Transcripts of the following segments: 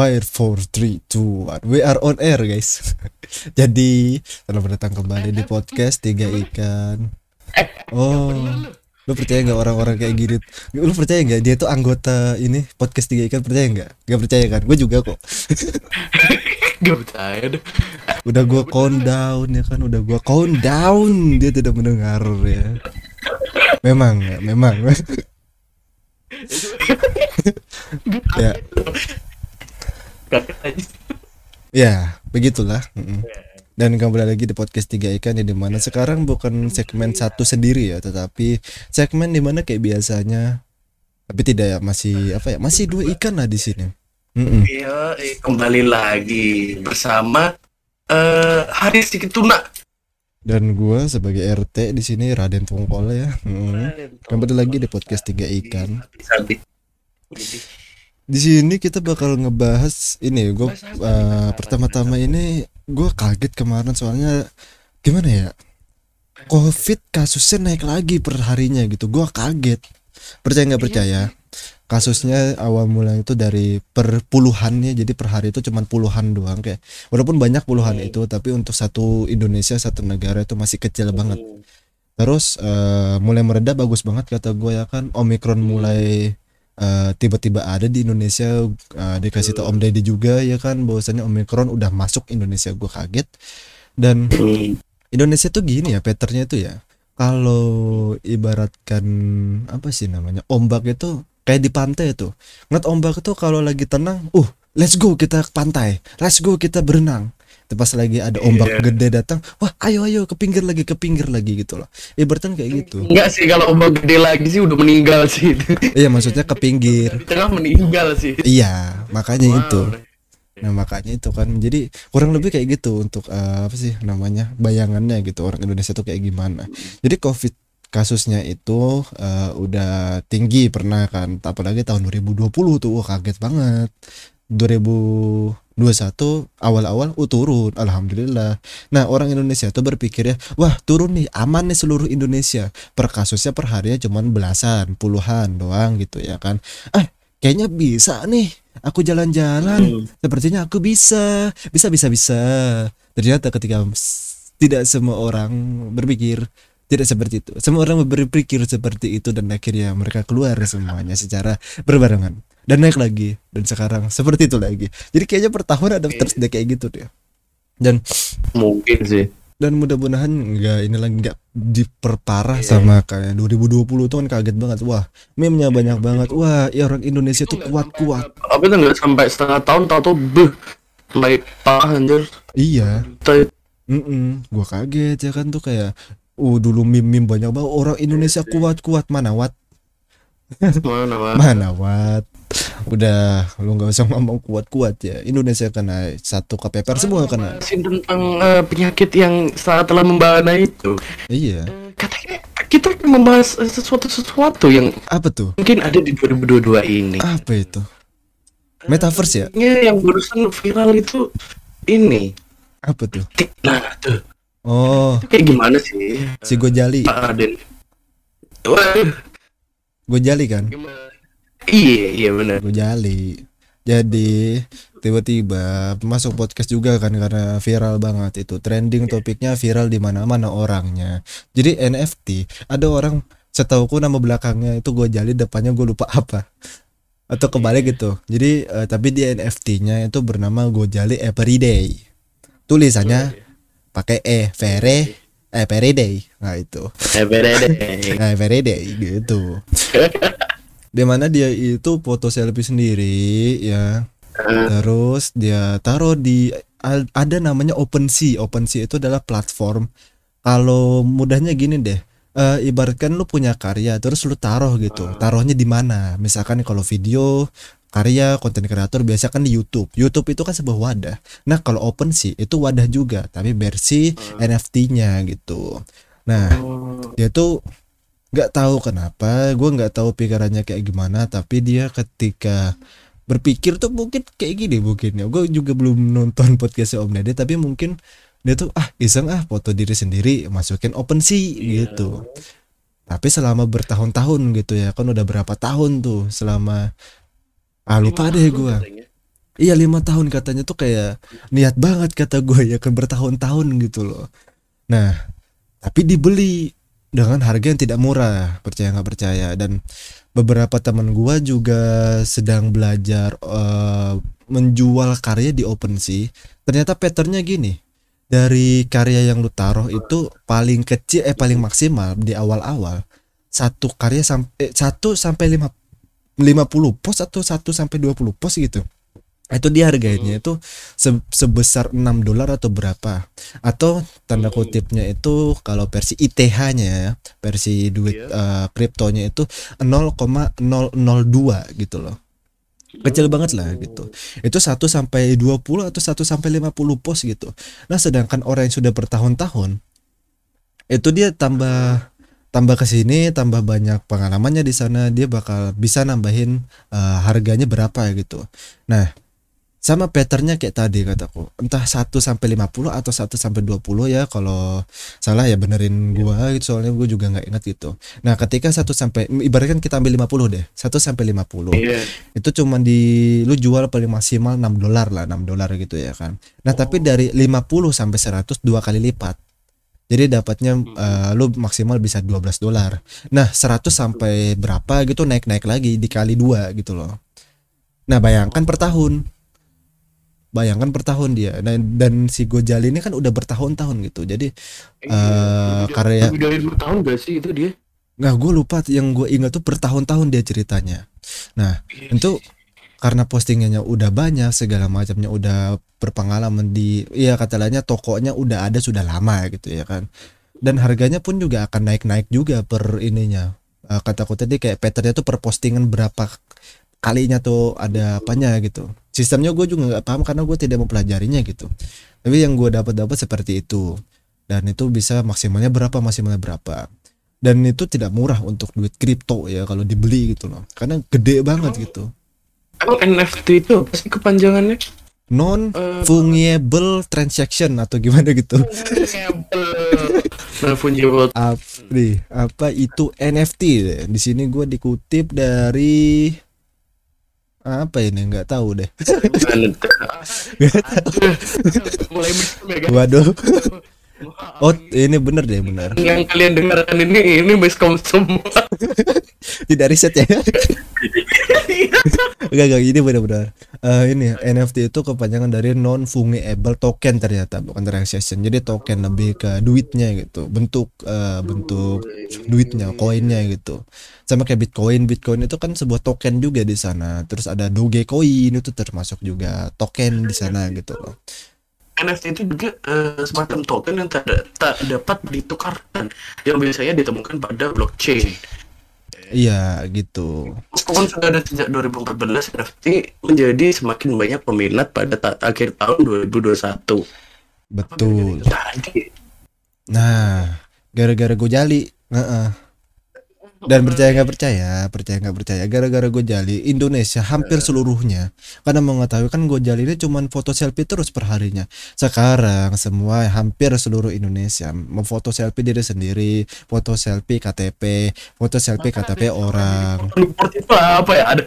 Fire 4, 3, 2, 1 We are on air guys. Jadi Selamat datang kembali di podcast Tiga Ikan. Oh Lu percaya nggak orang-orang kayak gini? Lu percaya nggak dia tuh anggota ini Podcast Tiga Ikan? Percaya nggak? Gak percaya kan? Gue juga kok. Gak percaya Udah gue count down ya kan? Udah gue count down. Dia tidak mendengar ya. Memang Memang. Ya Ya, begitulah. Mm-mm. Dan kembali lagi di podcast tiga ikan ya di mana sekarang bukan segmen satu sendiri ya, tetapi segmen di mana kayak biasanya, tapi tidak ya masih apa ya masih dua ikan lah di sini. Mm-mm. Iya eh, kembali lagi bersama eh Haris Tuna Dan gua sebagai RT di sini Raden Tungkol ya. Mm. Kembali lagi di podcast tiga ikan. Di sini kita bakal ngebahas ini. Gue pertama-tama ini gue kaget kemarin soalnya gimana ya? Covid kasusnya naik lagi per harinya gitu. Gue kaget. Percaya nggak percaya? Kasusnya awal mula itu dari per puluhannya jadi per hari itu cuman puluhan doang kayak walaupun banyak puluhan itu tapi untuk satu Indonesia satu negara itu masih kecil banget terus eh, mulai mereda bagus banget kata gue ya kan Omikron mulai eh, tiba-tiba ada di Indonesia eh, dikasih tau Om Deddy juga ya kan? Bahwasannya Omikron udah masuk Indonesia gue kaget. Dan Indonesia tuh gini ya patternnya itu ya. Kalau ibaratkan apa sih namanya ombak itu kayak di pantai itu ngeliat ombak itu kalau lagi tenang uh let's go kita ke pantai. Let's go kita berenang pas lagi ada ombak Iya. gede datang wah ayo ayo ke pinggir lagi ke pinggir lagi gitu loh ibaratkan kayak gitu Enggak sih kalau ombak gede lagi sih udah meninggal sih iya maksudnya ke pinggir Di tengah meninggal sih iya makanya Wow. itu Nah makanya itu kan jadi kurang lebih kayak gitu untuk eh, apa sih namanya bayangannya gitu orang Indonesia tuh kayak gimana. Jadi COVID kasusnya itu eh, udah tinggi pernah kan, apalagi tahun 2020 tuh wah, kaget banget. 2021 awal-awal uh, turun, alhamdulillah. Nah orang Indonesia tuh berpikir ya, wah turun nih aman nih seluruh Indonesia. Per kasusnya per harinya cuman belasan, puluhan doang gitu ya kan. Eh kayaknya bisa nih aku jalan-jalan Hmm. sepertinya aku bisa bisa bisa bisa ternyata ketika tidak semua orang berpikir tidak seperti itu semua orang berpikir seperti itu dan akhirnya mereka keluar semuanya secara berbarengan dan naik lagi. Dan sekarang. Seperti itu lagi. Jadi kayaknya per tahun ada terus kayak gitu deh. Dan Mungkin sih. Dan mudah-mudahan enggak ini lagi enggak diperparah Iya. sama kayak 2020 tuh kan kaget banget. Wah meme-nya banyak banget. Wah ya orang Indonesia tuh kuat-kuat Apa itu nggak sampai setengah tahun tau-tau beh Mulai parah anjir. Iya. Kita- Mm gua kaget ya kan tuh kayak uh dulu meme-meme banyak banget. Orang Indonesia kuat-kuat mana wat Mana Pak? mana wat udah lu nggak usah ngomong kuat-kuat ya. Indonesia kena satu KPPR semua kena. Tentang eh, penyakit yang saat telah membahana itu. Iya. Eh, Katanya kita akan membahas eh, sesuatu-sesuatu yang apa tuh? mungkin ada di 2022 ini. Apa itu? Metaverse ya? Ya, yang barusan viral itu ini. Apa tuh? Nah tuh. Oh. Itu kayak gimana sih? Si Gojali. Pak Raden Waduh. Gojali kan? Gimana Iya iya benar. Gojali jadi tiba-tiba masuk podcast juga kan karena viral banget itu. Trending topiknya viral di mana-mana orangnya. Jadi NFT ada orang setauku nama belakangnya itu Gojali depannya gue lupa apa. Atau kebalik gitu. Jadi eh, tapi di NFT-nya itu bernama Gojali Everyday tulisannya pakai e vere eh Everyday nah itu. Everyday nah Everyday gitu di mana dia itu foto selfie sendiri ya. Terus dia taruh di ada namanya OpenSea OpenSea itu adalah platform. Kalau mudahnya gini deh eh, ibaratkan lu punya karya terus lu taruh gitu. Taruhnya di mana? Misalkan kalau video karya konten kreator biasa kan di YouTube. YouTube itu kan sebuah wadah. Nah kalau OpenSea itu wadah juga tapi versi NFT-nya gitu. Nah dia tuh nggak tahu kenapa gue nggak tahu pikirannya kayak gimana tapi dia ketika berpikir tuh mungkin kayak gini mungkin ya. Gue juga belum nonton podcastnya Om Dede tapi mungkin dia tuh ah iseng ah foto diri sendiri masukin OpenSea gitu. Tapi selama bertahun-tahun gitu ya kan udah berapa tahun tuh selama ah lupa deh gue iya lima tahun katanya tuh kayak niat banget kata gue ya kan bertahun-tahun gitu loh. Nah tapi dibeli dengan harga yang tidak murah percaya nggak percaya. Dan beberapa teman gua juga sedang belajar uh, menjual karya di OpenSea ternyata patternnya gini dari karya yang lu taruh itu paling kecil eh paling maksimal di awal-awal satu karya sampai eh, satu sampai lima lima puluh pos atau satu sampai dua puluh pos gitu itu dia harganya itu se sebesar 6 dolar atau berapa? Atau tanda kutipnya itu kalau versi ITH-nya ya versi duit uh, kriptonya itu 0,002 gitu loh. Kecil banget lah gitu. Itu 1 sampai 20 atau 1 sampai 50 pos gitu. Nah sedangkan orang yang sudah bertahun-tahun itu dia tambah tambah ke sini tambah banyak pengalamannya di sana dia bakal bisa nambahin uh, harganya berapa gitu. Nah sama patternnya kayak tadi kataku. Entah 1 sampai 50 atau 1 sampai 20 ya kalau salah ya benerin gua gitu soalnya gua juga nggak ingat gitu nah ketika 1 sampai ibaratkan kita ambil 50 deh 1 sampai 50 yeah. itu cuma di lu jual paling maksimal 6 dolar lah 6 dolar gitu ya kan. Nah oh. tapi dari 50 sampai 100 dua kali lipat. Jadi dapatnya uh, lu maksimal bisa 12 dolar. Nah 100 sampai berapa gitu naik-naik lagi dikali dua gitu loh. Nah bayangkan per tahun bayangkan per tahun dia. Dan dan si Gojali ini kan udah bertahun-tahun gitu. Jadi eh, uh, karya dari tahun gak sih itu dia? Nggak gue lupa yang gue ingat tuh bertahun-tahun dia ceritanya. Nah yes. Iya itu karena postingannya udah banyak segala macamnya udah berpengalaman di iya kata lainnya tokonya udah ada sudah lama gitu ya kan. Dan harganya pun juga akan naik-naik juga per ininya. Uh, kata aku tadi kayak patternnya tuh per postingan berapa kalinya tuh ada apanya gitu. Sistemnya gue juga nggak paham karena gue tidak mempelajarinya gitu. Tapi yang gue dapat dapat seperti itu. Dan itu bisa maksimalnya berapa maksimalnya berapa. Dan itu tidak murah untuk duit kripto ya kalau dibeli gitu loh. Karena gede banget emang, gitu. emang NFT itu pasti kepanjangannya? Non fungible uh, transaction atau gimana gitu. Non fungible. Apa, apa itu NFT di sini gue dikutip dari apa ini? Nggak tahu deh. Waduh oh ini bener deh bener. Yang kalian dengarkan ini ini basecamp semua. Tidak riset ya? Enggak enggak ini benar-benar uh, ini NFT itu kepanjangan dari non fungible token ternyata bukan transaction. Jadi token lebih ke duitnya gitu. Bentuk uh, bentuk duitnya koinnya gitu. Sama kayak bitcoin. Bitcoin itu kan sebuah token juga di sana. Terus ada dogecoin itu termasuk juga token di sana gitu loh NFT itu juga uh, semacam token yang tak, tak dapat ditukarkan yang biasanya ditemukan pada blockchain Iya gitu. Meskipun sudah ada sejak 2014, NFT menjadi semakin banyak peminat pada akhir tahun 2021. Betul. Nah, gara-gara gue jali, uh -uh dan percaya nggak percaya percaya nggak percaya. Gara-gara gue jali Indonesia hampir seluruhnya. Karena mengetahui kan gue jali ini cuman foto selfie terus perharinya sekarang semua hampir seluruh Indonesia memfoto selfie diri sendiri foto selfie KTP foto selfie KTP orang. Itu apa ya? Ada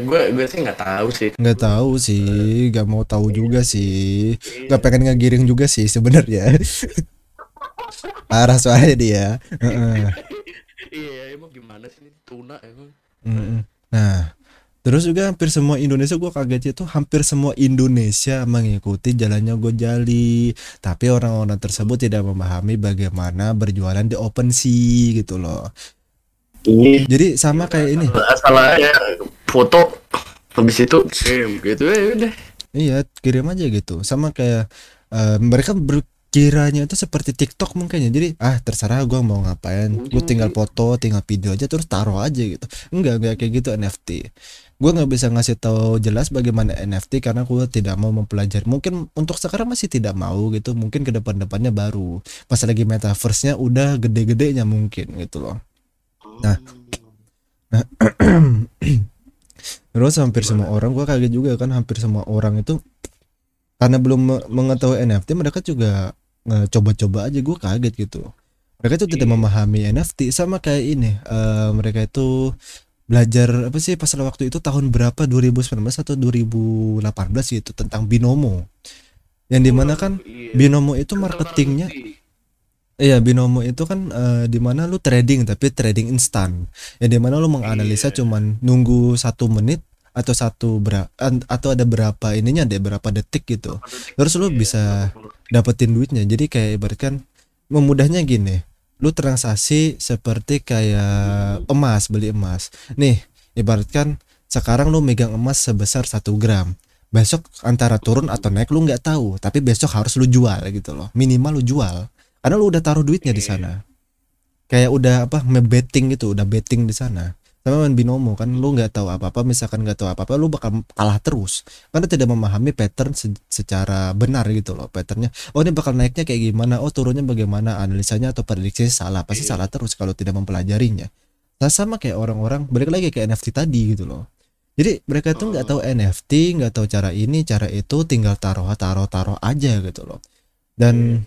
gue gue sih nggak tahu sih. Nggak tahu sih nggak mau tahu juga sih. Nggak pengen ngegiring juga sih sebenarnya. Parah soalnya dia iya emang gimana sih tuna emang. Mm nah terus juga hampir semua Indonesia gue kaget itu hampir semua Indonesia mengikuti jalannya Gojali. Tapi orang-orang tersebut tidak memahami bagaimana berjualan di open sea gitu loh. Ini jadi sama kayak ini. Asalnya foto habis itu kirim gitu ya udah. Iya kirim aja gitu. Sama kayak uh, mereka ber kiranya itu seperti TikTok mungkin ya. Jadi ah terserah gue mau ngapain. Gue tinggal foto tinggal video aja terus taruh aja gitu. Enggak enggak kayak gitu NFT gue nggak bisa ngasih tahu jelas bagaimana NFT karena gue tidak mau mempelajari. Mungkin untuk sekarang masih tidak mau gitu. Mungkin ke depan depannya baru. Pas lagi metaverse nya udah gede-gedenya mungkin gitu loh. Nah. Nah terus hampir semua orang gue kaget juga kan hampir semua orang itu karena belum mengetahui NFT mereka juga coba-coba aja gue kaget gitu mereka itu tidak iya. memahami NFT sama kayak ini uh, mereka itu belajar apa sih pas waktu itu tahun berapa 2019 atau 2018 gitu tentang binomo yang di mana kan Iya. binomo itu marketingnya. Iya binomo itu kan eh, di mana lu trading tapi trading instan ya di mana lu menganalisa Iya. cuman nunggu satu menit atau satu bera an- atau ada berapa ininya deh berapa detik gitu. Terus lu Iya, bisa berapa- dapetin duitnya. Jadi kayak ibaratkan memudahnya gini. Lu transaksi seperti kayak emas beli emas. Nih ibaratkan sekarang lu megang emas sebesar satu gram. Besok antara turun atau naik lu nggak tahu. Tapi besok harus lu jual gitu loh. Minimal lu jual. Karena lu udah taruh duitnya di Iya. sana. Kayak udah apa betting gitu. Udah betting di sana sama main binomo kan lu nggak tahu apa apa misalkan nggak tahu apa apa lu bakal kalah terus. Karena tidak memahami pattern se- secara benar gitu loh patternnya. Oh ini bakal naiknya kayak gimana? Oh turunnya bagaimana? Analisanya atau prediksinya salah? Pasti Iya. salah terus kalau tidak mempelajarinya. Nah sama kayak orang-orang balik lagi kayak NFT tadi gitu loh. Jadi mereka tuh nggak tahu NFT nggak tahu cara ini cara itu tinggal taruh taruh taruh aja gitu loh. Dan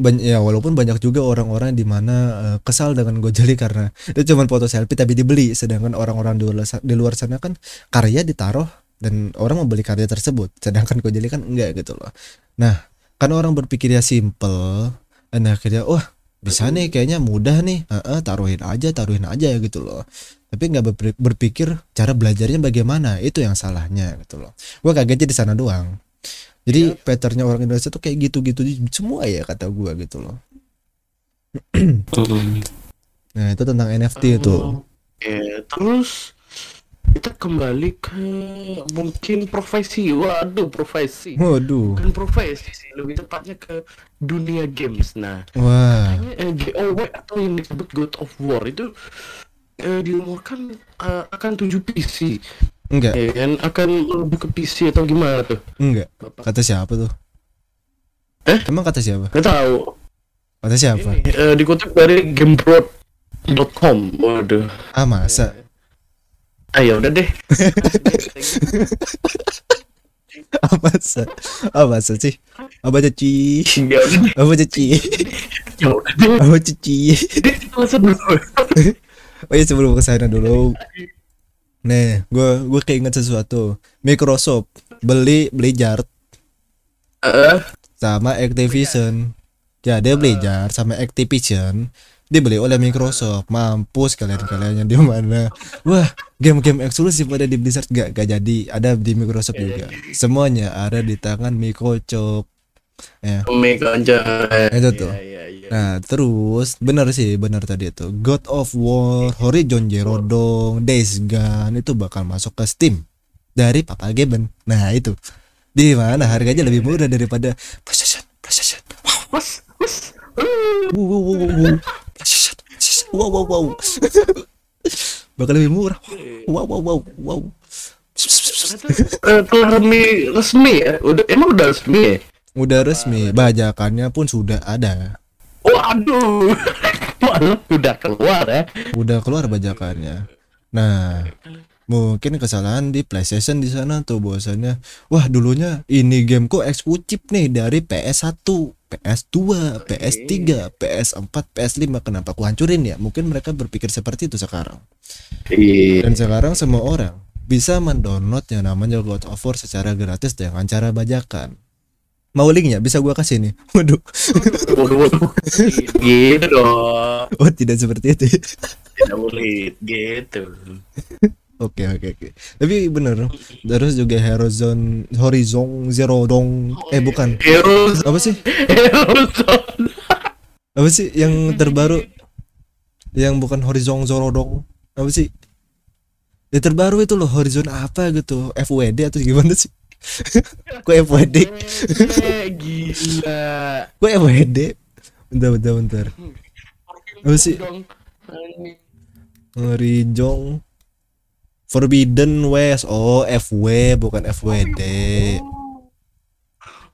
banyak ya walaupun banyak juga orang-orang di mana eh, kesal dengan Gojali karena dia cuma foto selfie tapi dibeli. Sedangkan orang-orang di luar di luar sana kan karya ditaruh dan orang membeli karya tersebut. Sedangkan Gojali kan enggak gitu loh. Nah karena orang berpikirnya simple dan akhirnya wah bisa nih kayaknya mudah nih. Heeh, taruhin aja taruhin aja gitu loh. Tapi nggak berpikir cara belajarnya bagaimana. Itu yang salahnya gitu loh. Gua kagetnya di sana doang jadi patternnya orang Indonesia tuh kayak gitu-gitu. Semua ya kata gua gitu loh. Nah itu tentang NFT itu. Oke, terus kita kembali ke mungkin profesi. Waduh, profesi. waduh. Bukan profesi sih, lebih tepatnya ke dunia games. Nah, wah. Kayaknya eh, GOW atau yang disebut God of War itu eh, diumurkan eh, akan 7 PC enggak. Ya kan? Akan lebih ke PC atau gimana tuh? Enggak. Bapak kata siapa tuh? Eh? emang kata siapa? Nggak tahu. Kata siapa? Ini eh, dikutip dari gamebrot.com waduh. Ah masa? Ah ya udah deh. Ah masa? Ah masa sih? Apa cici ya deh. Apa cici ya apa cici langsung dulu. Oh iya sebelum ke sana dulu nih gue gue keinget sesuatu. Microsoft beli Blizzard Eh, sama Activision. Ya dia Blizzard sama Activision. Dibeli oleh Microsoft. Mampus kalian-kalian yang di mana? Wah game-game eksklusif ada di Blizzard gak, gak jadi. Ada di Microsoft juga. semuanya ada di tangan Microsoft ya Mega aja Itu tuh. ya, ya. Nah terus benar sih benar tadi itu God of War, Horizon Zero Dawn, Days Gone itu bakal masuk ke Steam dari Papa Gaben. Nah itu di mana harganya lebih murah daripada PlayStation, PlayStation. Wow, mas mas wow, wow, wow, wow. PlayStation, PlayStation. wow, wow, wow. bakal lebih murah. Wow, wow, wow, wow. Eh, telah resmi resmi ya udah emang udah resmi ya Udah resmi, bajakannya pun sudah ada. waduh. Udah keluar ya Udah keluar bajakannya. Nah, mungkin kesalahan di PlayStation di sana tuh bahwasannya wah dulunya ini game kok eksklusif nih dari PS1 PS2 PS3 PS4 PS5 kenapa aku hancurin ya? Mungkin mereka berpikir seperti itu sekarang. Iya. Dan sekarang semua orang bisa mendownload yang namanya God of War secara gratis dengan cara bajakan mau linknya? Bisa gua kasih nih. Waduh. Waduh, waduh. gitu dong. Oh tidak seperti itu. Tidak boleh gitu. Oke oke oke. Tapi bener terus juga Horizon Horizon Zero Dawn. Eh bukan. Heroes apa sih? Heroes apa sih yang terbaru? Yang bukan Horizon Zero Dawn. Apa sih? Yang terbaru itu loh Horizon apa gitu? FWD atau gimana sih kok FWD Eh, gila. Kok FWD bentar bentar bentar. Apa sih? Horizon Forbidden West. Oh FW bukan FWD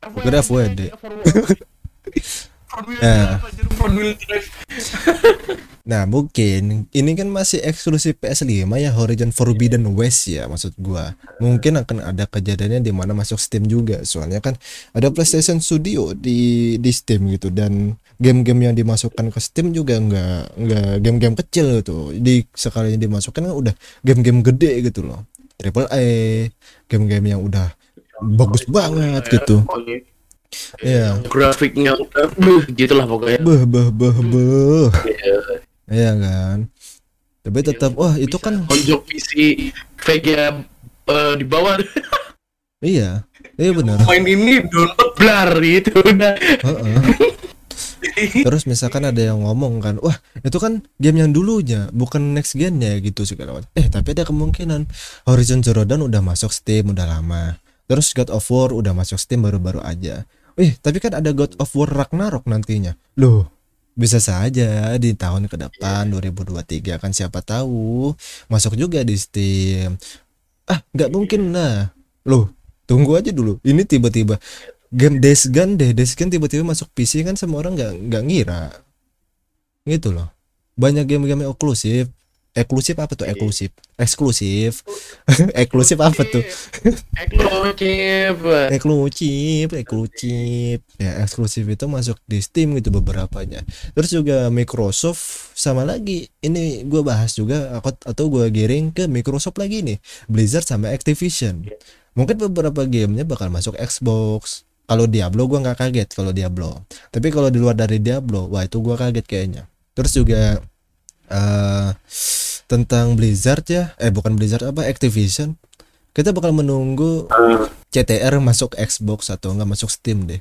Bukan FWD. Ya. Nah mungkin ini kan masih eksklusif PS5 ya Horizon Forbidden West ya maksud gua. Mungkin akan ada kejadiannya di mana masuk Steam juga. Soalnya kan ada PlayStation Studio di di Steam gitu dan game-game yang dimasukkan ke Steam juga nggak nggak game-game kecil gitu. Di sekalinya dimasukkan kan udah game-game gede gitu loh. Triple A, game-game yang udah bagus banget gitu. Iya. Grafiknya udah beuh, gitulah pokoknya. Beh beh beh beh. Iya. Iya kan. Tapi tetap wah itu kan Onjok PC VGA eh, di bawah iya. Iya benar. main ini download blar gitu udah. Heeh. Terus misalkan ada yang ngomong kan, wah itu kan game yang dulunya, bukan next gen-nya gitu segala macam. Eh tapi ada kemungkinan Horizon Zero Dawn udah masuk Steam udah lama. Terus God of War udah masuk Steam baru-baru aja. Eh tapi kan ada God of War Ragnarok nantinya. Loh bisa saja di tahun ke depan 2023 kan siapa tahu masuk juga di Steam. Ah nggak mungkin nah. Loh tunggu aja dulu. Ini tiba-tiba game Days Gone deh Days Gone tiba-tiba masuk PC kan semua orang nggak nggak ngira gitu loh banyak game-game eksklusif eksklusif apa tuh? Eksklusif. Eksklusif. Eksklusif. Apa tuh? Eksklusif. eksklusif eksklusif. Ya eksklusif itu masuk di Steam gitu beberapanya. Terus juga Microsoft sama lagi. Ini gue bahas juga aku atau gue giring ke Microsoft lagi nih. Blizzard sama Activision. Mungkin beberapa gamenya bakal masuk Xbox. Kalau Diablo gua nggak kaget kalau Diablo. Tapi kalau di luar dari Diablo wah itu gua kaget kayaknya. Terus juga eh tentang Blizzard ya. Eh bukan Blizzard apa? Activision. Kita bakal menunggu CTR masuk Xbox atau nggak masuk Steam deh.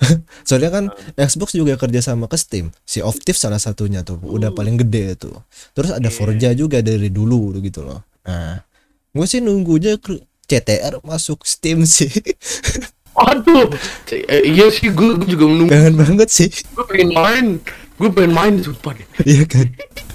Soalnya kan Xbox juga kerja sama ke Steam. Si Thieves salah satunya tuh udah paling gede tuh. Terus ada Forza juga dari dulu gitu loh. Nah gue sih nunggunya CTR masuk Steam sih. Aduh, eh, iya sih gue juga menunggu. kangen banget sih. Gue pengen main, gue pengen main sumpah deh. iya kan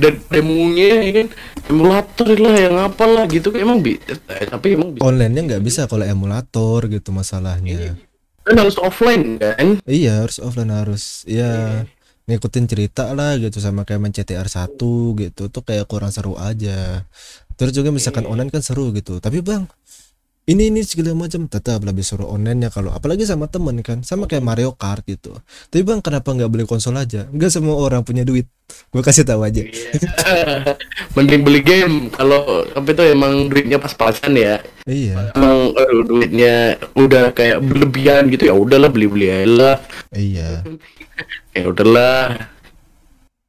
Dan demonya ya kan? Emulator lah yang apalah gitu. Emang bi eh, tapi emang bisa. online-nya nggak bisa kalau emulator gitu masalahnya. Kan harus offline kan? iya harus offline harus ya ngikutin cerita lah gitu. Sama kayak main CTR 1 gitu. Tuh kayak kurang seru aja. Terus juga misalkan online kan seru gitu. Tapi bang ini ini segala macam. Tetap lebih seru online ya kalau apalagi sama temen kan. Sama kayak Mario Kart gitu. Tapi bang kenapa nggak beli konsol aja? Nggak semua orang punya duit. Gue kasih tahu aja. Mending beli game. Kalau tapi itu emang duitnya pas-pasan ya. iya. Emang aduh, duitnya udah kayak berlebihan gitu. Ya udahlah beli-beli aja lah. iya. Ya udahlah.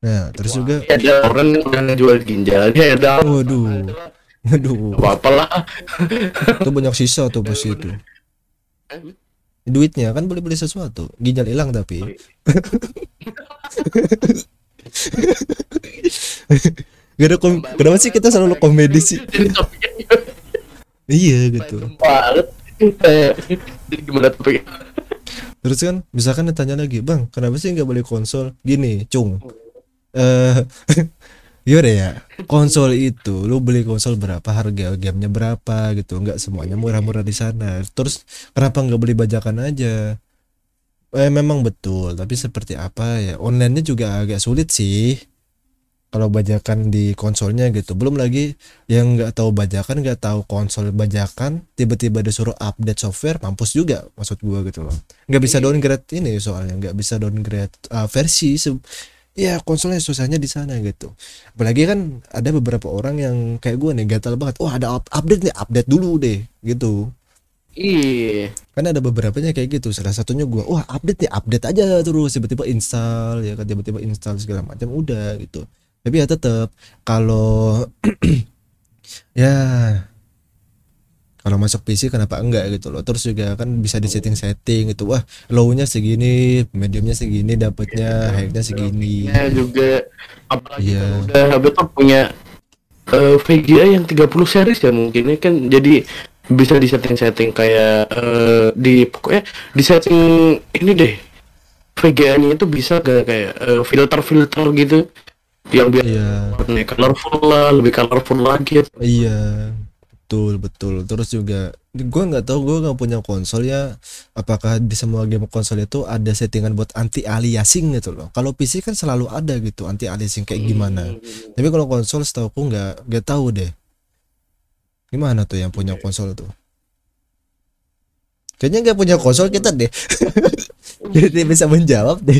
nah terus juga Ya, ada orang yang udah ngejual ginjalnya ya dah. waduh waduh Apa lah. itu banyak sisa tuh pas itu. Duitnya kan boleh beli sesuatu. Ginjal hilang tapi. Gak ada kom kenapa sih kita selalu komedi sih? iya gitu. Eh, Jadi gimana topiknya? terus kan misalkan ditanya lagi bang kenapa sih nggak beli konsol? Gini cung. Eh Yaudah ya konsol itu lu beli konsol berapa harga gamenya berapa gitu. Nggak semuanya murah-murah di sana. Terus kenapa nggak beli bajakan aja? Eh memang betul tapi seperti apa ya? Onlinenya juga agak sulit sih. Kalau bajakan di konsolnya gitu. Belum lagi yang nggak tahu bajakan nggak tahu konsol bajakan tiba-tiba disuruh update software mampus juga maksud gua gitu loh. Nggak bisa downgrade ini soalnya nggak bisa downgrade uh, versi ya konsolnya susahnya di sana gitu. Apalagi kan ada beberapa orang yang kayak gua nih gatal banget. Oh ada up- update nih update dulu deh gitu. Iya. kan ada beberapa nya kayak gitu. Salah satunya gua wah update nih update aja terus. Tiba-tiba install ya kan tiba-tiba install segala macam udah gitu. Tapi ya tetap kalau ya masuk PC kenapa enggak gitu loh. Terus juga kan bisa di setting setting gitu. Wah low-nya segini mediumnya segini dapatnya high-nya segini. Ya juga apalagi Iya. kalau udah habis tuh punya eh, VGA yang 30 series ya mungkin. Ya kan jadi bisa di setting-setting kayak eh, di pokoknya di setting ini deh. VGA-nya itu bisa ke kayak eh, filter-filter gitu. Yang biar Iya. warnanya colorful lah lebih colorful lagi. Iya betul betul. Terus juga gue nggak tahu gue nggak punya konsol ya apakah di semua game konsol itu ada settingan buat anti aliasing gitu loh. Kalau PC kan selalu ada gitu anti aliasing kayak gimana. tapi kalau konsol setahu aku nggak nggak tahu deh. Gimana tuh yang punya konsol tuh? Kayaknya nggak punya konsol kita deh. Jadi bisa menjawab deh.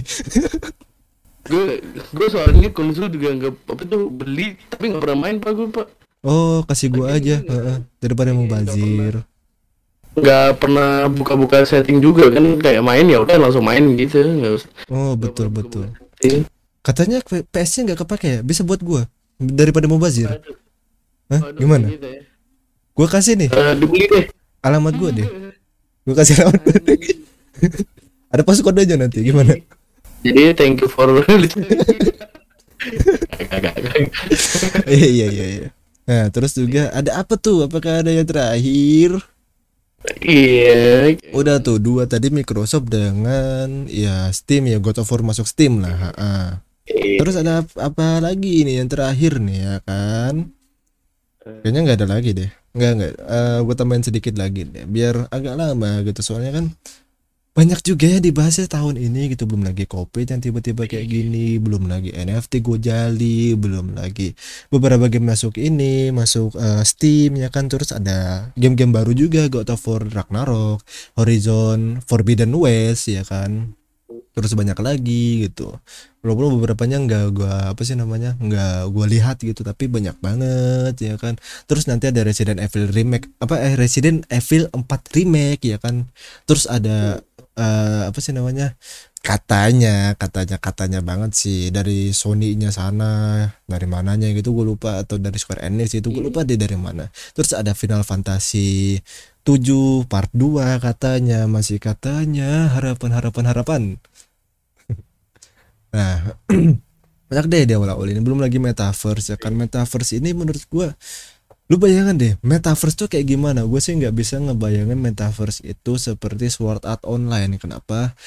Gue gue soalnya konsol juga nggak apa tuh beli tapi nggak pernah main pak gue pak oh kasih gue aja. heeh, daripada mau bazir. Nggak pernah buka-buka setting juga kan? Kayak main ya udah langsung main gitu. Nggak usah. Oh betul betul. Iya. katanya PS nya nggak kepake ya? Bisa buat gue daripada mau bazir? Hah? Aduh, gimana? gitu ya. gue kasih nih. Eh, dibeli deh. Alamat gue deh. Gue kasih alamat ada pas kodenya nanti gimana? Jadi thank you for iya iya iya iya. Nah terus juga ada apa tuh? Apakah ada yang terakhir? Iya. Udah tuh dua tadi Microsoft dengan ya Steam ya God of War masuk Steam lah ha, ha. Iya. terus ada ap- apa lagi ini yang terakhir nih ya kan? Kayaknya nggak ada lagi deh. Nggak nggak Eh gue tambahin sedikit lagi deh biar agak lama gitu. Soalnya kan banyak juga ya dibahasnya tahun ini gitu belum lagi covid yang tiba-tiba kayak gini belum lagi NFT Gojali belum lagi beberapa game masuk ini masuk eh, Steam ya kan. Terus ada game-game baru juga God of War Ragnarok Horizon Forbidden West ya kan. Terus banyak lagi gitu. Walaupun beberapanya nggak gua apa sih namanya nggak gua lihat gitu tapi banyak banget ya kan. Terus nanti ada Resident Evil remake apa eh Resident Evil 4 remake ya kan. Terus ada eh, apa sih namanya katanya katanya katanya banget sih. Dari Sony-nya sana dari mananya gitu gue lupa. Atau dari Square Enix itu gue lupa deh dari mana. Terus ada Final Fantasy 7 part 2 katanya. Masih katanya harapan harapan harapan nah banyak deh di awal-awal ini. Belum lagi metaverse ya kan? Metaverse ini menurut gua lu bayangin deh metaverse tuh kayak gimana? Gue sih nggak bisa ngebayangin metaverse itu seperti Sword Art Online. Kenapa?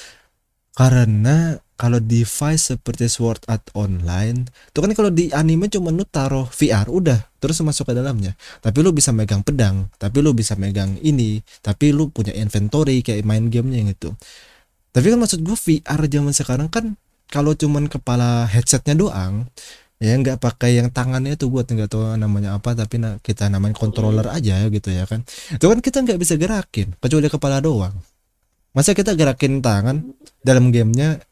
Karena kalau device seperti Sword Art Online itu kan kalau di anime cuma lu taruh VR udah terus masuk ke dalamnya. Tapi lu bisa megang pedang tapi lu bisa megang ini tapi lu punya inventory kayak main gamenya gitu. Tapi kan maksud gue VR zaman sekarang kan kalau cuman kepala headsetnya doang ya nggak pakai yang tangannya tuh buat nggak tahu namanya apa tapi na- kita namain controller aja gitu ya kan. Itu kan kita nggak bisa gerakin kecuali kepala doang. Masa kita gerakin tangan dalam gamenya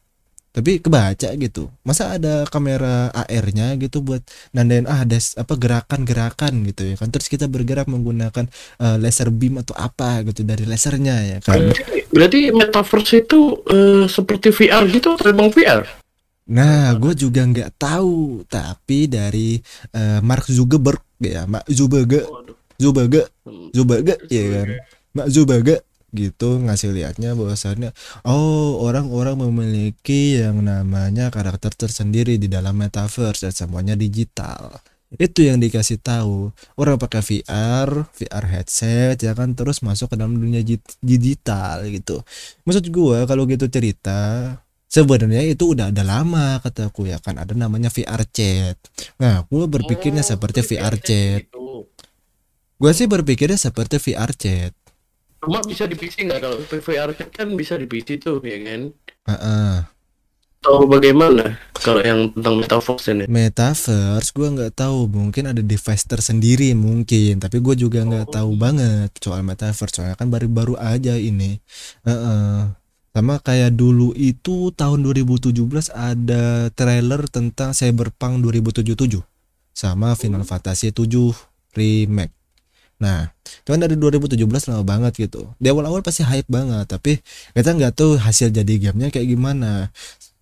tapi kebaca gitu. Masa ada kamera AR-nya gitu buat nandain ah ada apa gerakan-gerakan gitu ya kan. Terus kita bergerak menggunakan eh, laser beam atau apa gitu dari lasernya ya kan. Berarti, metaverse itu eh, seperti VR gitu atau emang VR Nah, gue juga nggak tahu, tapi dari eh, Mark Zuckerberg ya, Mak Zuckerberg, Zuckerberg, Zuckerberg, ya kan, Mak Zuckerberg gitu ngasih lihatnya bahwasannya oh orang-orang memiliki yang namanya karakter tersendiri di dalam metaverse dan semuanya digital. Itu yang dikasih tahu. Orang pakai VR VR headset ya kan terus masuk ke dalam dunia digital gitu. Maksud gua kalau gitu cerita sebenarnya itu udah ada lama kataku ya kan. Ada namanya VR chat. Nah gua berpikirnya seperti VR chat. gitu. gua sih berpikirnya seperti VR chat. Cuma bisa di PC nggak? Kalau VR kan bisa di PC tuh ya kan? Heeh. atau bagaimana? Kalau yang tentang metaverse ini? Metaverse gue nggak tahu. Mungkin ada device tersendiri mungkin. Tapi gue juga nggak tahu banget soal metaverse. Soalnya kan baru-baru aja ini. Heeh. Sama kayak dulu itu tahun 2017 ada trailer tentang Cyberpunk 2077 sama Final Fantasy 7 remake Nah, itu kan dari 2017 lama banget gitu. Di awal-awal pasti hype banget, tapi kita nggak tahu hasil jadi gamenya kayak gimana.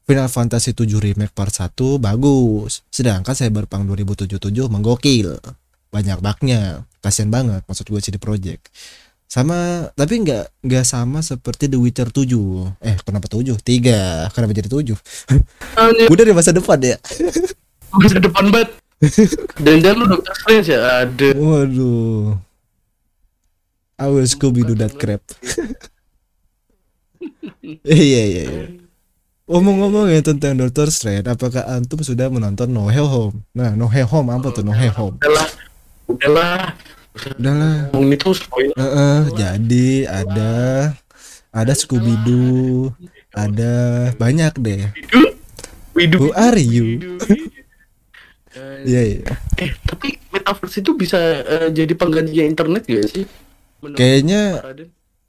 Final Fantasy 7 Remake Part 1 bagus, sedangkan Cyberpunk 2077 menggokil. Banyak bugnya, kasian banget maksud gue CD Projekt. Sama tapi nggak nggak sama seperti The Witcher 7. Eh, kenapa 7? 3. Kenapa jadi 7? Hanya Udah di masa depan ya. masa depan banget dan jangan lu dokter Strange ya ada Waduh. I will Scooby do that crap. Iya iya iya. Ngomong-ngomong ya tentang Doctor Strange, apakah antum sudah menonton No Way Home? Nah, No Way Home apa tuh No Way Home? udahlah udahlah udahlah. Ngomongin itu spoiler. Heeh, jadi ada ada Scooby Doo ada banyak deh. Widu Who are you? Iya iya. Eh tapi metaverse itu bisa eh, jadi penggantinya internet gak sih? Menurut kayaknya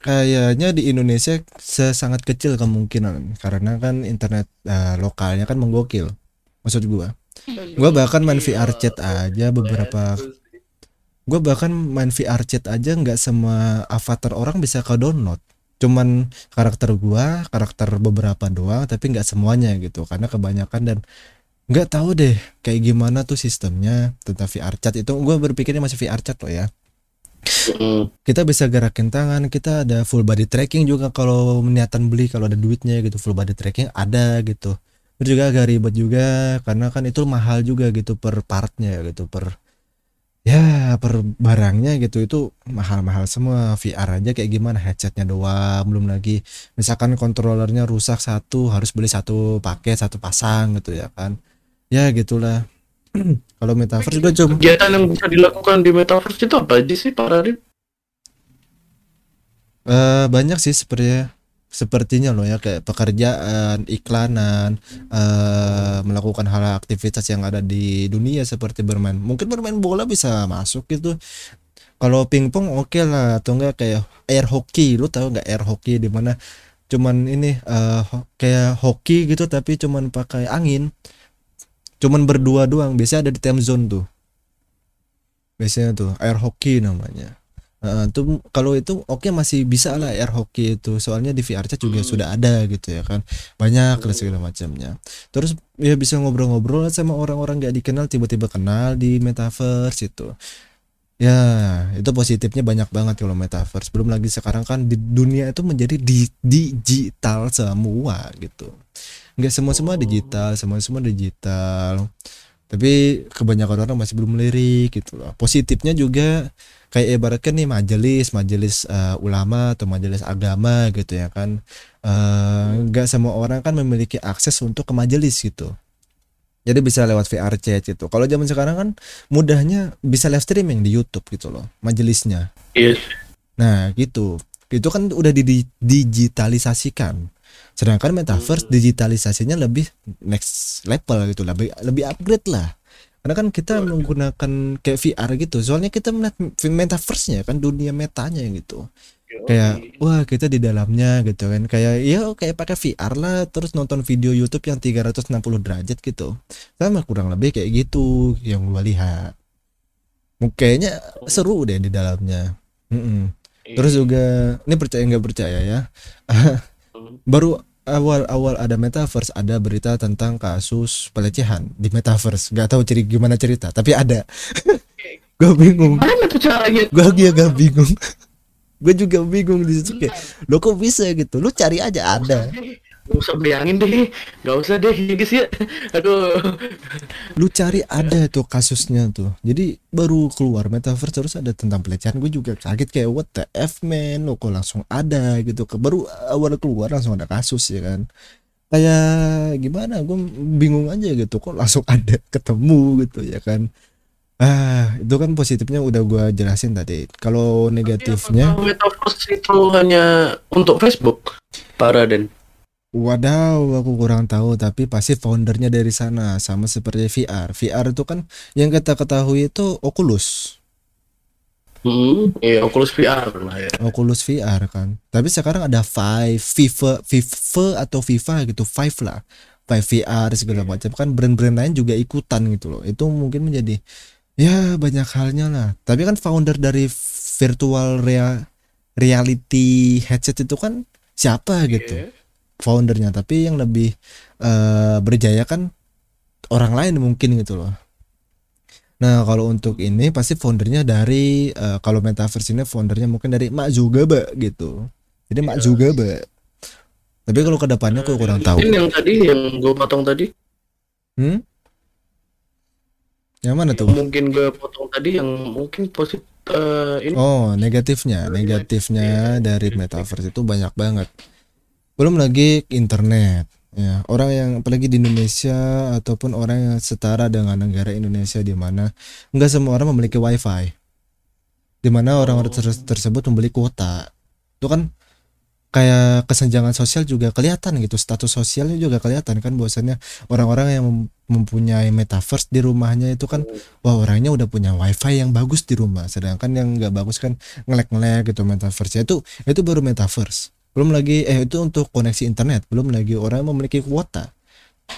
kayaknya di Indonesia sesangat kecil kemungkinan. Karena kan internet eh, lokalnya kan menggokil. Maksud gua. Gua bahkan main VR chat aja beberapa gua bahkan main VR chat aja nggak semua avatar orang bisa ke download. Cuman karakter gua karakter beberapa doang tapi nggak semuanya gitu. Karena kebanyakan dan nggak tahu deh kayak gimana tuh sistemnya tentang VR chat. Itu gua berpikirnya masih VR chat loh ya. Mm. kita bisa gerakin tangan kita ada full body tracking juga kalau niatan beli kalau ada duitnya gitu full body tracking ada gitu. Terus juga agak ribet juga karena kan itu mahal juga gitu per partnya gitu per ya per barangnya gitu itu mahal-mahal semua. VR aja kayak gimana? Headsetnya doang belum lagi. Misalkan kontrolernya rusak satu harus beli satu paket satu pasang gitu ya kan? Ya gitulah. Kalau metaverse udah cuma kegiatan yang bisa dilakukan di metaverse itu apa aja sih Pak Raden? Eh, banyak sih sepertinya sepertinya loh ya kayak pekerjaan, iklanan, eh melakukan hal aktivitas yang ada di dunia seperti bermain. Mungkin bermain bola bisa masuk gitu. Kalau pingpong oke lah atau enggak kayak air hockey. Lu tahu nggak air hockey di mana cuman ini ho- kayak hoki gitu tapi cuman pakai angin. Cuman berdua doang. Biasanya ada di time zone tuh. Biasanya tuh air hockey namanya. Heeh, tuh kalau itu oke masih bisa lah air hockey itu. Soalnya di VR chat juga Hmm. sudah ada gitu ya kan. Banyak lah segala macamnya. Terus ya bisa ngobrol-ngobrol sama orang-orang gak dikenal tiba-tiba kenal di metaverse itu. Ya itu positifnya banyak banget kalau metaverse. Belum lagi sekarang kan di dunia itu menjadi di digital semua gitu. Nggak semua semua digital semua semua digital tapi kebanyakan orang masih belum lirik gitu loh positifnya juga kayak ibaratkan nih majelis majelis eh, ulama atau majelis agama gitu ya kan Eh, nggak semua orang kan memiliki akses untuk ke majelis gitu jadi bisa lewat VR chat gitu kalau zaman sekarang kan mudahnya bisa live streaming di YouTube gitu loh majelisnya Iya. Nah, gitu. Itu kan udah di digitalisasikan. Sedangkan metaverse digitalisasinya lebih next level gitu, lebih lebih upgrade lah. Karena kan kita menggunakan kayak VR gitu. Soalnya kita melihat metaverse-nya kan dunia metanya gitu. Kayak wah, kita di dalamnya gitu kan. Kayak ya kayak pakai VR lah terus nonton video YouTube yang 360 derajat gitu. Sama kurang lebih kayak gitu yang gua lihat. Kayaknya seru deh di dalamnya. Mm-mm. Terus juga ini percaya nggak percaya ya. Baru awal-awal ada metaverse ada berita tentang kasus pelecehan di metaverse. Gak tahu ciri gimana cerita, tapi ada. gue bingung. Mana tuh caranya? Gue juga bingung. gue juga bingung di situ kayak, lo kok bisa gitu? Lu cari aja ada. Gak usah bayangin deh, gak usah deh ya guys ya. Aduh. Lu cari ada tuh kasusnya tuh. Jadi baru keluar metaverse terus ada tentang pelecehan. Gue juga kaget kayak what the f man, lo kok langsung ada gitu. Ke- Baru awal keluar langsung ada kasus ya kan. Kayak gimana? Gue bingung aja gitu. Kok langsung ada ketemu gitu ya kan. Ah, itu kan positifnya udah gua jelasin tadi. Kalau negatifnya, Metaverse itu hanya untuk Facebook, Pak Raden. Wadaw, aku kurang tahu. Tapi pasti foundernya dari sana, sama seperti VR. VR itu kan yang kita ketahui itu Oculus. Hmm, iya Oculus VR lah ya. Oculus VR kan. Tapi sekarang ada Vive, FIFA, FIFA atau FIFA gitu, Vive lah. Vive VR segala macam kan brand-brand lain juga ikutan gitu loh. Itu mungkin menjadi ya banyak halnya lah. Tapi kan founder dari virtual rea- reality headset itu kan siapa gitu. Foundernya, tapi yang lebih eh, berjaya kan orang lain mungkin gitu loh. Nah, kalau untuk ini pasti foundernya dari eh, kalau metaverse ini foundernya mungkin dari Mak Zuckerberg gitu. Jadi Mak Zuckerberg. Tapi kalau ke depannya aku kurang tahu. Mungkin yang tadi yang gue potong tadi, Hmm? Yang mana tuh? mungkin gue potong tadi yang mungkin positif ini Oh, negatifnya, negatifnya dari metaverse itu banyak banget. Belum lagi internet. Ya, orang yang apalagi di Indonesia ataupun orang yang setara dengan negara Indonesia di mana nggak semua orang memiliki wifi. di mana orang-orang ter- tersebut membeli kuota. Itu kan kayak kesenjangan sosial juga kelihatan gitu status sosialnya juga kelihatan kan bahwasannya orang-orang yang mem- mempunyai metaverse di rumahnya itu kan wah orangnya udah punya wifi yang bagus di rumah. Sedangkan yang nggak bagus kan ngelek-ngelek gitu metaverse itu itu baru metaverse belum lagi eh itu untuk koneksi internet. Belum lagi orang memiliki kuota.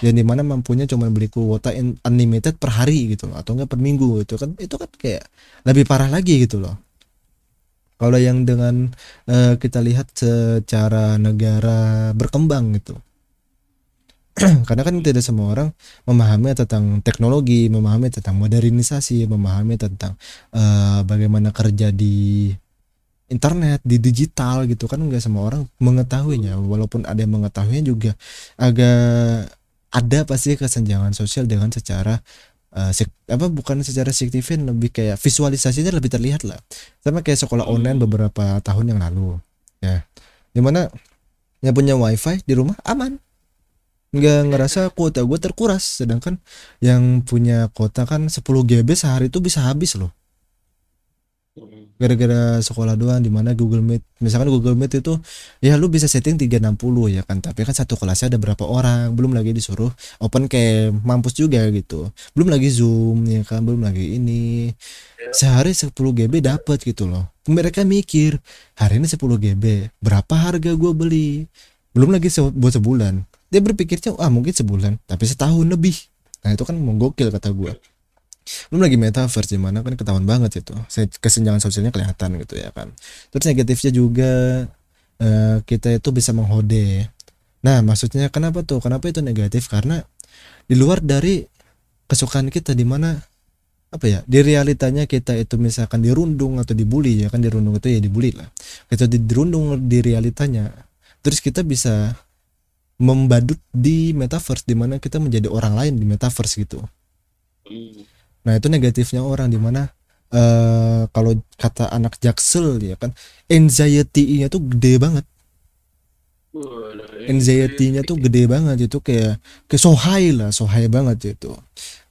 Yang di mana mampunya cuma beli kuota unlimited per hari gitu loh atau enggak per minggu gitu kan. Itu kan kayak lebih parah lagi gitu loh. Kalau yang dengan eh, kita lihat secara negara berkembang gitu. Karena kan tidak semua orang memahami tentang teknologi memahami tentang modernisasi memahami tentang eh, bagaimana kerja di internet di digital gitu kan nggak semua orang mengetahuinya. Walaupun ada yang mengetahuinya juga agak ada pasti kesenjangan sosial dengan secara sik- apa bukan secara signifikan lebih kayak visualisasinya lebih terlihat lah. Sama kayak sekolah online beberapa tahun yang lalu ya. Di mana yang punya wifi di rumah aman. Nggak ngerasa kuota gue terkuras sedangkan yang punya kuota kan 10 GB sehari itu bisa habis loh gara-gara sekolah doang di mana Google Meet misalkan Google Meet itu ya lu bisa setting 360 ya kan? Tapi kan satu kelasnya ada berapa orang belum lagi disuruh open cam mampus juga gitu. Belum lagi Zoom ya kan? Belum lagi ini. Sehari 10 GB dapat gitu loh. Mereka mikir hari ini 10 GB berapa harga gua beli? Belum lagi se- buat sebulan. Dia berpikirnya ah mungkin sebulan tapi setahun lebih. Nah itu kan menggokil kata gua belum lagi metaverse di mana kan ketahuan banget itu. Se- kesenjangan sosialnya kelihatan gitu ya kan. Terus negatifnya juga eh, kita itu bisa menghode. Nah maksudnya kenapa tuh? Kenapa itu negatif? Karena di luar dari kesukaan kita di mana apa ya di realitanya kita itu misalkan dirundung atau dibully ya kan dirundung itu ya dibully lah. Kita di- dirundung di realitanya terus kita bisa membadut di metaverse di mana kita menjadi orang lain di metaverse gitu Nah itu negatifnya orang di mana eh kalau kata anak jaksel ya kan anxiety-nya tuh gede banget. Anxiety-nya tuh gede banget itu kayak ke so high lah, so high banget itu.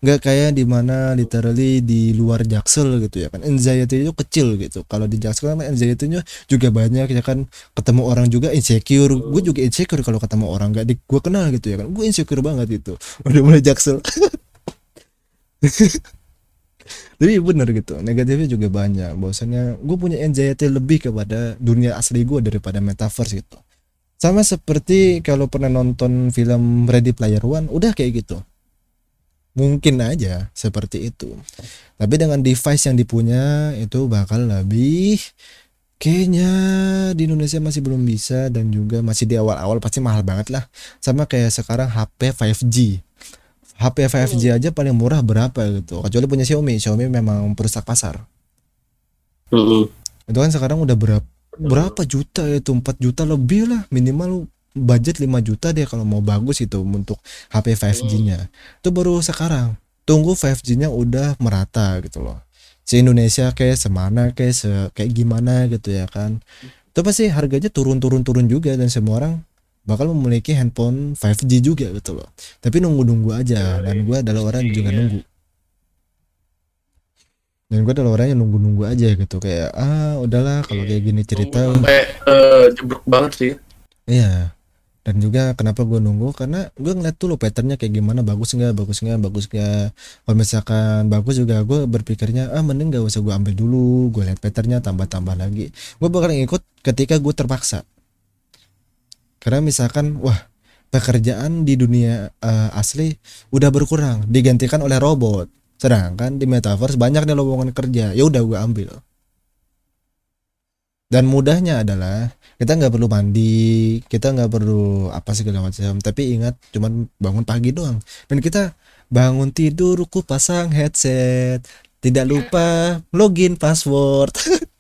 Nggak kayak di mana literally di luar jaksel gitu ya kan. Anxiety itu kecil gitu. Kalau di jaksel kan anxiety-nya juga banyak ya kan. Ketemu orang juga insecure. Gue juga insecure kalau ketemu orang nggak di gue kenal gitu ya kan. Gue insecure banget itu. Udah mulai jaksel. tapi bener gitu negatifnya juga banyak. Bahwasannya gue punya anxiety lebih kepada dunia asli gue daripada metaverse gitu. Sama seperti kalau pernah nonton film Ready Player One udah kayak gitu. Mungkin aja seperti itu. Tapi dengan device yang dipunya itu bakal lebih kayaknya di Indonesia masih belum bisa dan juga masih di awal-awal pasti mahal banget lah. Sama kayak sekarang HP 5G HP 5G aja paling murah berapa gitu. Kecuali punya Xiaomi. Xiaomi memang perusak pasar. Mm-mm. itu kan sekarang udah berapa berapa juta itu? 4 juta lebih lah. Minimal budget 5 juta deh kalau mau bagus itu untuk HP 5G nya itu baru sekarang. Tunggu 5G nya udah merata gitu loh. Si Indonesia kayak semana kayak se kayak gimana gitu ya kan. Itu pasti harganya turun-turun-turun juga dan semua orang bakal memiliki handphone 5G juga gitu loh. Tapi nunggu-nunggu aja dan gue adalah orang yang juga nunggu. Dan gue adalah orang yang nunggu-nunggu aja gitu kayak ah udahlah kalau kayak gini cerita. sampai eh, jeblok banget sih. Iya. Dan juga kenapa gue nunggu? Karena gue ngeliat dulu patternnya kayak gimana bagus nggak bagus nggak bagus nggak. Kalau misalkan bagus juga gue berpikirnya ah mending gak usah gue ambil dulu gue lihat patternnya tambah tambah lagi. Gue bakal ngikut ketika gue terpaksa karena misalkan wah pekerjaan di dunia eh, asli udah berkurang digantikan oleh robot. Sedangkan di metaverse banyak nih lowongan kerja ya udah gue ambil. Dan mudahnya adalah kita nggak perlu mandi kita nggak perlu apa segala macam tapi ingat cuman bangun pagi doang. Dan kita bangun tidur ku pasang headset tidak lupa login password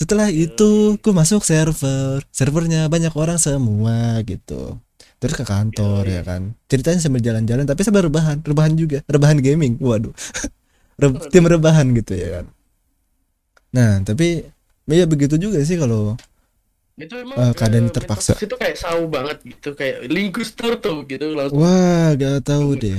setelah itu ku masuk server. Servernya banyak orang semua gitu. Terus ke kantor ya kan. Ceritanya sambil jalan-jalan tapi sambil rebahan rebahan juga. Rebahan gaming waduh. Re- tim rebahan gitu ya kan. Nah tapi ya begitu juga sih kalau itu emang Eh, keadaan eh, terpaksa. itu kayak sau banget gitu. Kayak linkus turtle gitu langsung. Wah, gak tahu deh.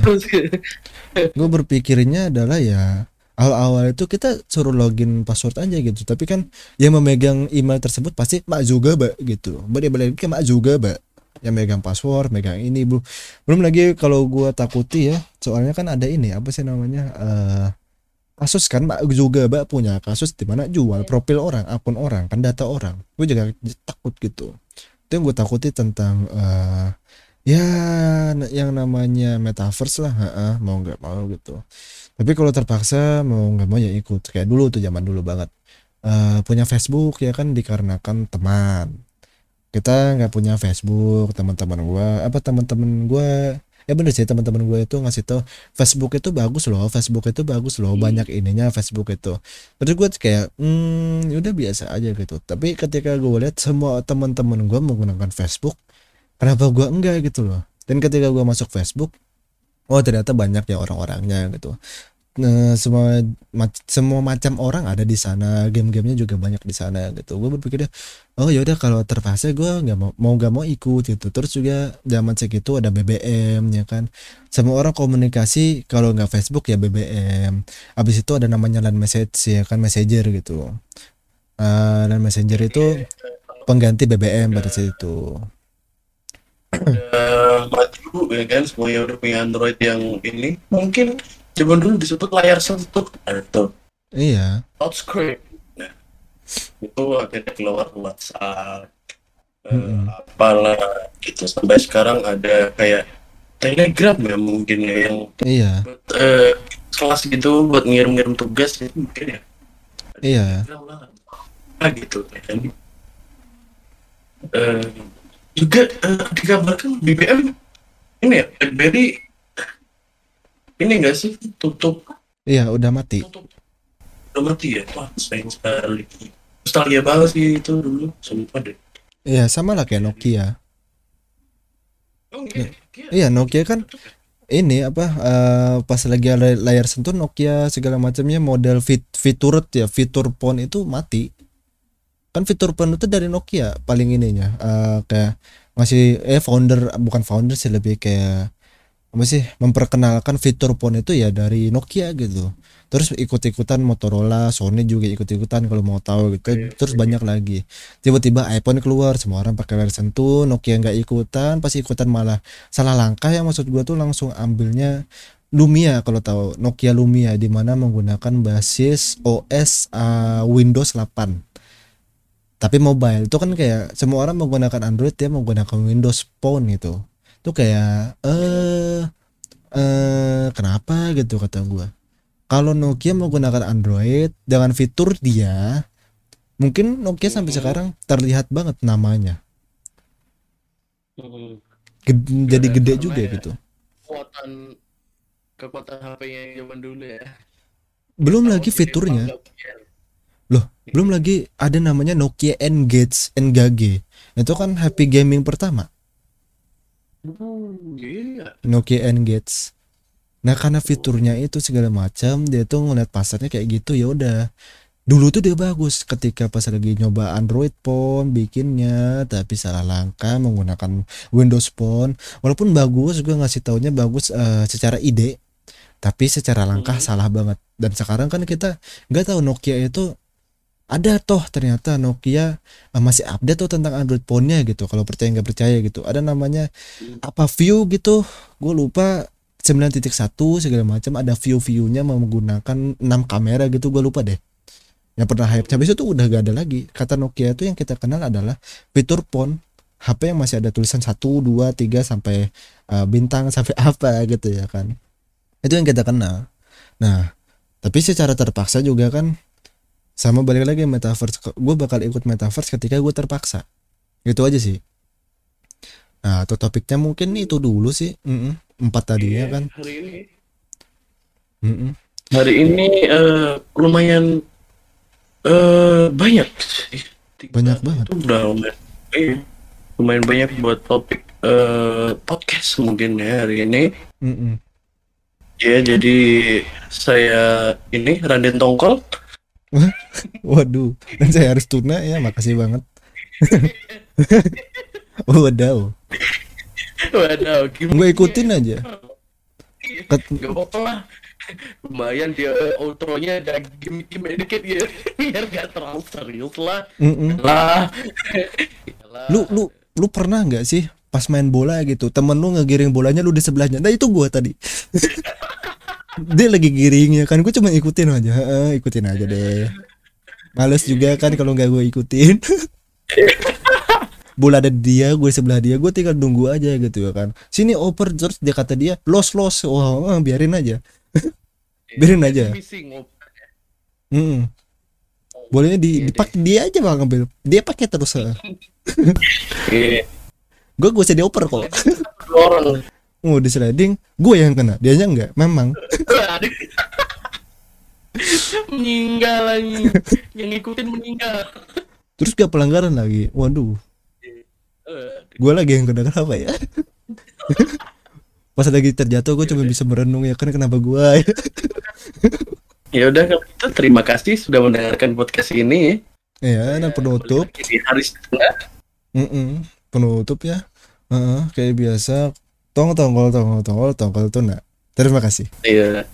Gue berpikirnya adalah ya awal-awal itu kita suruh login password aja gitu. Tapi kan yang memegang email tersebut pasti mak juga mbak gitu. Balik balik ke mak juga mbak. Yang megang password megang ini belum belum lagi kalau gua takuti ya soalnya kan ada ini apa sih namanya eh kasus kan mak juga mbak punya kasus di mana jual profil orang akun orang kan data orang. Gue juga takut gitu. Itu yang gue takuti tentang eh ya yang namanya metaverse lah heeh, mau nggak mau gitu tapi kalau terpaksa mau nggak mau ya ikut. Kayak dulu tuh zaman dulu banget. Eh punya Facebook ya kan dikarenakan teman. Kita nggak punya Facebook teman-teman gua apa teman-teman gua. Ya bener sih teman-teman gue itu ngasih tau Facebook itu bagus loh Facebook itu bagus loh banyak ininya Facebook itu. Terus gue kayak hmm udah biasa aja gitu. Tapi ketika gue lihat semua teman-teman gue menggunakan Facebook kenapa gua enggak gitu loh? Dan ketika gua masuk Facebook oh ternyata banyak ya orang-orangnya gitu. Nah, semua mac- semua macam orang ada di sana game-gamenya juga banyak di sana gitu. Gue berpikirnya oh yaudah kalau terpaksa gue nggak mau mau nggak mau ikut gitu. Terus juga zaman segitu ada BBM ya kan. Semua orang komunikasi kalau nggak Facebook ya BBM habis itu ada namanya LAN message ya kan messenger gitu. Eh LAN messenger itu pengganti BBM pada saat itu udah maju ya kan? Semuanya udah punya Android yang ini. Mungkin zaman dulu disebut layar sentuh. Atau iya. Touchscreen. Nah itu akhirnya keluar WhatsApp. Eh, Mm-mm. apalah gitu. Sampai sekarang ada kayak Telegram ya mungkin ya yang iya. buat, eh, kelas gitu buat ngirim-ngirim tugas itu mungkin ya. Iya. Lah. Ah, gitu ya kan? Eh, juga eh, dikabarkan BBM ini ya BlackBerry ini enggak sih? Tutup. Iya udah mati. Tutup. Udah mati ya? Wah sayang sekali. Nostalgia banget sih itu dulu. Sumpah deh. Iya sama lah kayak Nokia. Oh iya iya Nokia kan ini apa eh, pas lagi lay- layar sentuh Nokia segala macamnya model fit fitur ya fitur phone itu mati kan fitur phone itu dari Nokia paling ininya eh, kayak masih eh founder bukan founder sih lebih kayak apa sih memperkenalkan fitur phone itu ya dari Nokia gitu. Terus ikut-ikutan Motorola Sony juga ikut-ikutan kalau mau tahu gitu. Oke, terus oke. banyak lagi. Tiba-tiba iPhone keluar semua orang pakai layar sentuh Nokia nggak ikutan pasti ikutan malah salah langkah ya maksud gua tuh langsung ambilnya Lumia kalau tahu. Nokia Lumia di mana menggunakan basis OS uh, Windows 8 tapi mobile itu kan kayak semua orang menggunakan Android dia menggunakan Windows Phone itu itu kayak eh eh kenapa gitu kata gua. Kalau Nokia menggunakan Android dengan fitur dia mungkin Nokia sampai sekarang terlihat banget namanya. Hmm. Ged- jadi Ya, gede juga ya. gitu. Kekuatan kekuatan HP-nya yang zaman dulu ya. Belum Tahu lagi fiturnya belum lagi ada namanya Nokia N-Gage N-Gage itu kan HP gaming pertama. Hmm, iya. Nokia N-Gage. Nah karena fiturnya itu segala macam dia tuh ngeliat pasarnya kayak gitu ya udah. Dulu tuh dia bagus ketika pas lagi nyoba Android phone bikinnya tapi salah langkah menggunakan Windows Phone. Walaupun bagus gue ngasih taunya bagus eh, secara ide tapi secara langkah Mhm. salah banget. Dan sekarang kan kita nggak tahu Nokia itu ada toh ternyata Nokia eh, masih update tuh tentang Android phone-nya gitu kalau percaya nggak percaya gitu. Ada namanya apa view gitu. Gue lupa 9.1 segala macam. Ada view-viewnya menggunakan 6 kamera gitu gue lupa deh. Yang pernah hype. Habis itu udah gak ada lagi. Kata Nokia itu yang kita kenal adalah fitur phone. HP yang masih ada tulisan 1 2 3 sampai eh, bintang sampai apa gitu ya kan. Itu yang kita kenal. Nah tapi secara terpaksa juga kan sama balik lagi metaverse. Gue bakal ikut metaverse ketika gue terpaksa. Gitu aja sih. Nah atau topiknya mungkin itu dulu sih. Mm-mm. empat tadinya Iya, kan? hari ini. Mm-mm. hari ini eh, lumayan eh banyak sih. Tiga Banyak banget. itu udah lumayan iya, lumayan banyak buat topik eh podcast mungkin ya hari ini. Mm-mm. ya jadi saya ini Randen Tongkol waduh dan saya harus tuna ya makasih banget. Wadaw. Waduh gimana gue ikutin aja. Ket- Gak apa-apa lah. Lumayan dia outronya ada gimmick-gimmick dikit ya. Biar gak terlalu serius lah. Mm-mm. lah Yalah. lu lu lu pernah nggak sih pas main bola gitu? Temen lu ngegiring bolanya lu di sebelahnya. Nah itu gua tadi dia lagi giringnya kan gue cuma ikutin aja Heeh, ikutin aja deh. Males juga kan kalau nggak gue ikutin. Bola ada di dia gue sebelah dia gue tinggal nunggu aja gitu ya kan. Sini oper terus dia kata dia los los. Wah eh, biarin aja. Biarin aja. missing oh. Mm-mm. bolanya di dipakai dia aja bang ngambil dia pakai terus eh. Iya. gue gue jadi oper kok Orang Oh di sliding gue yang kena. Dianya enggak? Memang. Meninggal lagi yang ngikutin meninggal. Terus gak pelanggaran lagi? Waduh. Eh, gue lagi yang kena kenapa ya? Pas lagi terjatuh gue cuma bisa merenung ya kan kenapa gue ya udah kalau gitu terima kasih sudah mendengarkan podcast ini. Ya nah penutup. Di hari setengah Mm-mm. penutup ya. Heeh, kayak biasa tong tongol tongol tongol tongol tuna terima kasih Iya.